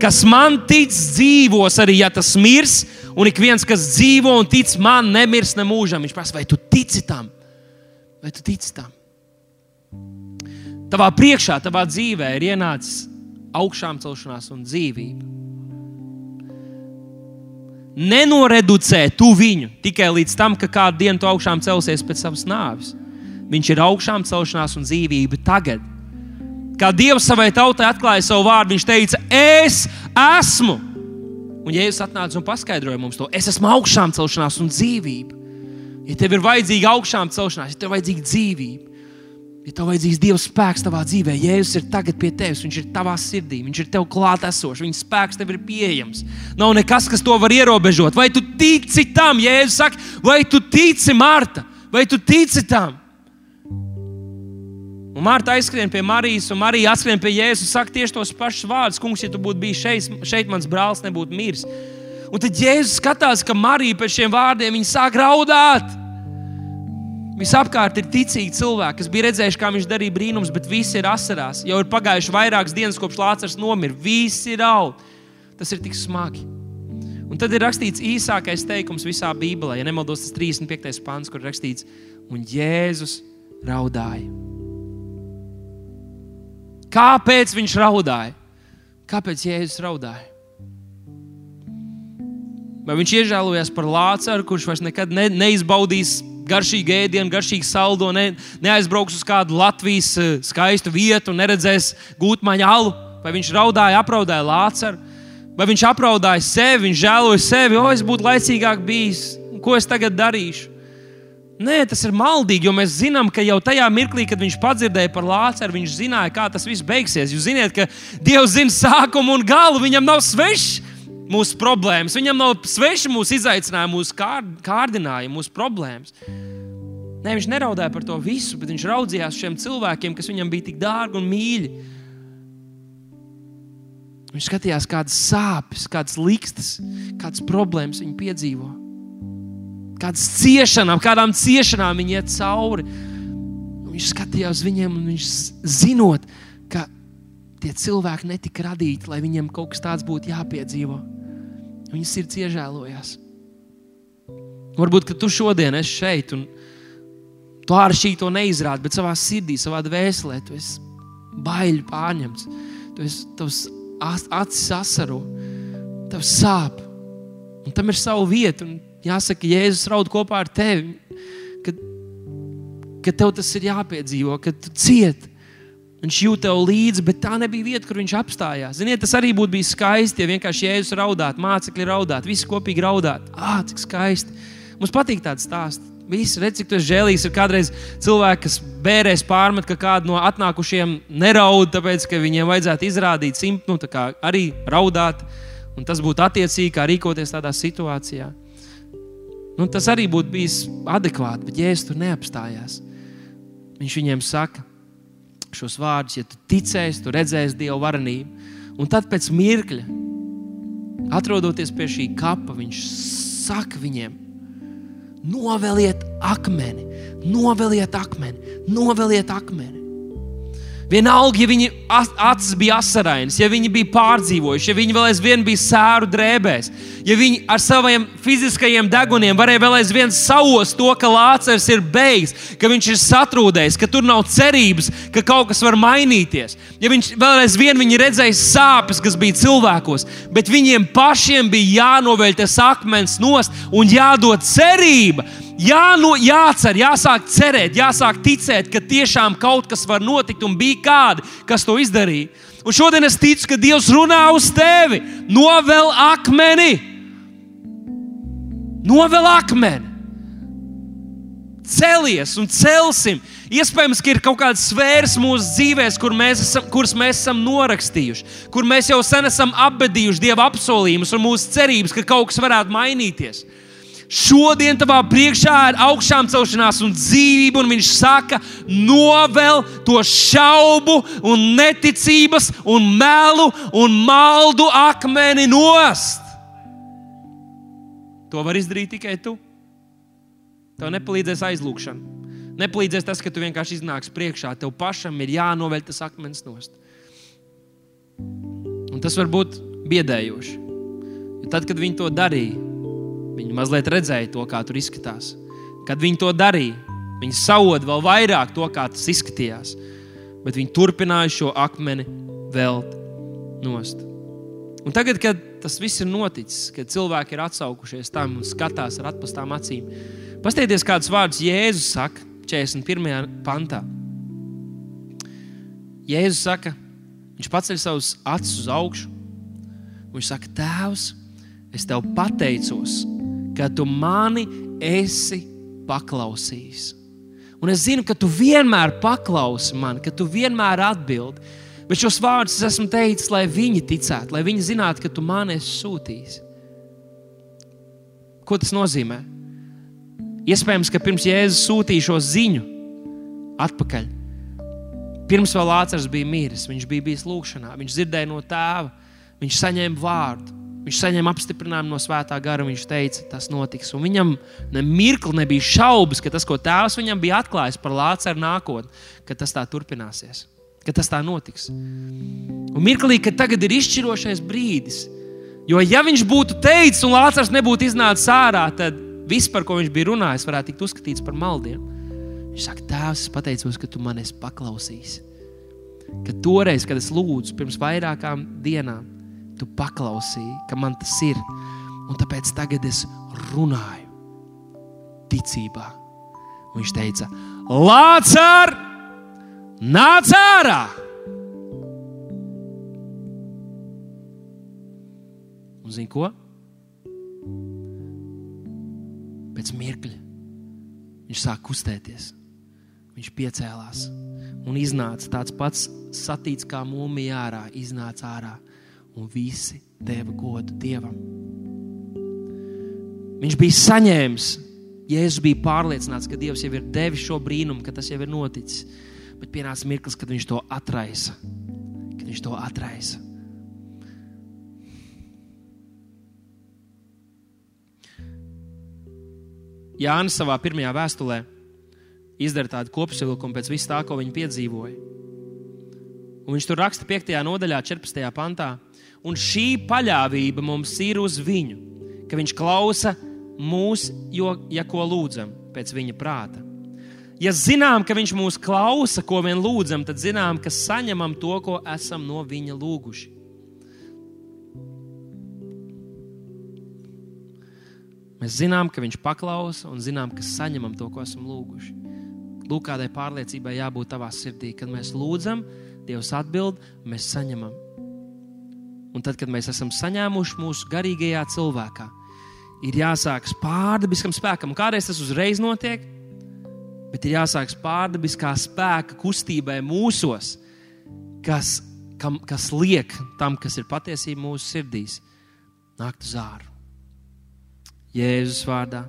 Kas man tic, dzīvos arī, ja tas mirs, un ik viens, kas dzīvo un tic man, nemirs ne mūžam. Viņš prasa, vai tu tici tam? Vai tu tici tam? Tavā priekšā, tavā dzīvē ir ienācis augšām celšanās un dzīvība. Nenoreducē tu viņu tikai līdz tam, ka kādu dienu tu augšām celsies pēc savas nāves. Viņš ir augšām celšanās un dzīvība tagad. Kā Dievs savai tautai atklāja savu vārdu, viņš teica, es esmu. Un Jēzus atnāca un paskaidroja mums to. Es esmu augšām celšanās un dzīvība. Ja tev ir vajadzīga augšām celšanās, ja tev ir vajadzīga dzīvība, ja tev vajadzīgs Dieva spēks tavā dzīvē, Jēzus ir tagad pie tevis, Viņš ir tavā sirdī, Viņš ir tev klāt esošs, Viņa spēks tev ir pieejams. Nav nekas, kas to var ierobežot. Vai tu tici tam, Jēzus saka, vai tu tici Marta, vai tu tici tam? Un Marta aizskrien pie Marijas, un Marija atskrien pie Jēzus un saka tieši tos pašus vārdus: Kungs, ja tu būtu bijis šeit, šeit mans brālis nebūtu miris. Un tad Jēzus skatās, ka Marija pēc šiem vārdiem sāk raudāt. Visapkārt ir ticīgi cilvēki, kas bija redzējuši, kā viņš darīja brīnums, bet visi ir asarās. Jau ir pagājuši vairākas dienas, kopš Lācis nomira. Visi raud. Tas ir tik smagi. Un tad ir rakstīts īsākais teikums visā Bībelē, ja nemaldos, tas 35. pāns, kur rakstīts, un Jēzus raudāja. Kāpēc viņš raudāja? Kāpēc Jēzus raudāja? Vai viņš iežēlojās par Lācaru, kurš vairs nekad ne, neizbaudīs garšīgu ēdienu, garšīgu saldo, ne, neaizbrauks uz kādu Latvijas eh, skaistu vietu neredzēs gūtmaņa alu? Vai viņš raudāja, apraudāja Lācaru? Vai viņš apraudāja sevi, viņš žēloja sevi, o, es būtu laicīgāk bijis, ko es tagad darīšu? Nē, tas ir maldīgi, jo mēs zinām, ka jau tajā mirklī, kad viņš padzirdēja par Lāceru, viņš zināja, kā tas viss beigsies. Jūs zināt, ka Dievs zina sākumu un galu. Viņam nav svešs mūsu problēmas, viņam nav sveši mūsu izaicinājumi, mūsu kār, kārdinājumi, mūsu problēmas. Nē, viņš neraudāja par to visu, bet viņš raudzījās šiem cilvēkiem, kas viņam bija tik dārgi un mīļi. Viņš skatījās, kādas sāpes, kādas likstas, kādas problēmas viņi piedzīvo kādas ciešanām, kādām ciešanām viņi iet cauri. Un viņš skatījās uz viņiem, un viņš zinot, ka tie cilvēki netika radīti, lai viņiem kaut kas tāds būtu jāpiedzīvo. Viņas sirds iežēlojās. Varbūt tu šodien esi šeit, un tu āršķirīgi to neizrādi, bet savā sirdī, savā dvēselē, tu esi baili pārņemts. Tu esi tavs acis asaro, tavs sāp. Un tam ir sava vieta. Un Jāsaka, Jēzus raud kopā ar tevi, ka, ka tev tas ir jāpiedzīvo, ka tu cieti. Viņš jūt tev līdzi, bet tā nebija vieta, kur viņš apstājās. Ziniet, tas arī būtu bijis skaisti, ja vienkārši Jēzus raudātu, mācekļi raudātu, visi kopīgi raudātu. Ah, cik skaisti! Mums patīk tāds stāsts. Visi redz, cik tas žēlīgs ir. Kādreiz cilvēki, kas bērēs pārmet, ka kādu no atnākušiem neraud, tāpēc, ka viņiem vajadzētu izrādīt simptomu, nu, arī raudāt. Un tas būtu attiecīgi, kā rīkoties tādā situācijā. Nu, tas arī būtu bijis adekvāti, bet Jēzus tur neapstājās. Viņš viņiem saka šos vārdus, ja tu ticēsi, tu redzēsi Dieva varenību. Un tad pēc mirkļa, atrodoties pie šī kapa, viņš saka viņiem, noveliet akmeni, noveliet akmeni, noveliet akmeni. Vienalga, ja viņa acis bija asarainas, ja viņi bija pārdzīvojuši, ja viņi vēl aizvien bija sēru drēbēs, ja viņi ar saviem fiziskajiem deguniem varēja vēl aizvien savos to, ka lācers ir beigas, ka viņš ir satrūdējis, ka tur nav cerības, ka kaut kas var mainīties. Ja viņš vēl aizvien viņi redzēja sāpes, kas bija cilvēkos, bet viņiem pašiem bija jānoveļ tas akmens nost un jādod cerība Jā, no, jācer, jāsāk cerēt, jāsāk ticēt, ka tiešām kaut kas var notikt, un bija kādi, kas to izdarīja. Un šodien es ticu, ka Dievs runā uz tevi. Novēl akmeni, novēl akmeni. Celies un celsim. Iespējams, ka ir kaut kādas sfēras mūsu dzīvēm, kur mēs esam, kuras mēs esam norakstījuši, kur mēs jau sen esam apbedījuši Dieva apsolījumus un mūsu cerības, ka kaut kas varētu mainīties. Šodien tavā priekšā ir augšām celšanās un dzīvība, un viņš saka, novēl to šaubu, un neticības, un melu un maldu akmeni nost. To var izdarīt tikai tu. Tev nepalīdzēs aizlūgšana. Nepalīdzēs tas, ka tu vienkārši iznāks priekšā. Tev pašam ir jānovēl tas akmens nost. Un tas var būt biedējoši. Jo tad, kad viņi to darīja, viņi mazliet redzēja to, kā tur izskatās. Kad viņi to darīja, viņi sauda vēl vairāk to, kā tas izskatījās. Bet viņi turpināja šo akmeni velt nost. Un tagad, kad tas viss ir noticis, kad cilvēki ir atsaukušies tam un skatās ar atpastām acīm, pastieties, kādus vārdus Jēzus saka 41. pantā. Jēzus saka, viņš paceļ savus acis uz augšu. Viņš saka, Tēvs, es tev pateicos, ka tu mani esi paklausījis. Un es zinu, ka tu vienmēr paklausi man, ka tu vienmēr atbildi. Bet šos vārdus es esmu teicis, lai viņi ticētu, lai viņi zinātu, ka tu mani esi sūtījis. Ko tas nozīmē? Iespējams, ka pirms Jēzus sūtīja šo ziņu atpakaļ. Pirms vēl Lācis bija miris, viņš bija bijis lūgšanā, viņš dzirdēja no tēva, viņš saņēma vārdu. Viņš saņēma apstiprinājumu no svētā gara. Viņš teica, tas notiks. Un viņam ne mirkli nebija šaubas, ka tas, ko tēvs viņam bija atklājis par Lācaru nākotni, ka tas tā turpināsies, ka tas tā notiks. Un mirklī, kad tagad ir izšķirošais brīdis, jo ja viņš būtu teicis, un Lācars nebūtu iznācis ārā, tad viss, par ko viņš bija runājis, varētu tikt uzskatīts par maldiem. Viņš saka, Tēvs, es pateicos, ka tu man esi paklausījis. Ka toreiz, kad es lūdzu pirms vairākām dienām, tu paklausīji, ka man tas ir. Un tāpēc tagad es runāju ticībā. Un viņš teica, Lācar, nāc ārā! Un zini ko? Pēc mirkļa viņš sāk kustēties. Viņš piecēlās un iznāca tāds pats satīts kā mūmija ārā, iznāca ārā un visi deva godu Dievam. Viņš bija saņēmis, Jēzus bija pārliecināts, ka Dievs jau ir devis šo brīnumu, ka tas jau ir noticis. Bet pienāca mirklis, kad viņš to atraisa. Kad viņš to atraisa. Jānis savā pirmajā vēstulē izdara tādu kopsavilkumu pēc vis tā, ko viņi piedzīvoja. Un viņš tur raksta 5. nodaļā, 14. pantā un šī paļāvība mums ir uz viņu, ka viņš klausa mūs, jo, ja ko lūdzam pēc viņa prāta. Ja zinām, ka viņš mūs klausa, ko vien lūdzam, tad zinām, ka saņemam to, ko esam no viņa lūguši. Mēs zinām, ka viņš paklausa un zinām, ka saņemam to, ko esam lūguši. Lūk, kādai pārliecībai jābūt tavā sirdī, kad mēs lūdzam, Dievs atbild, mēs saņemam. Un tad, kad mēs esam saņēmuši mūsu garīgajā cilvēkā, ir jāsākas pārdabiskam spēkam. Un kādreiz tas uzreiz notiek, bet ir jāsākas pārdabiskā spēka kustībai mūsos, kas, kam, kas liek tam, kas ir patiesība mūsu sirdīs, nākt uz āru. Jēzus vārdā.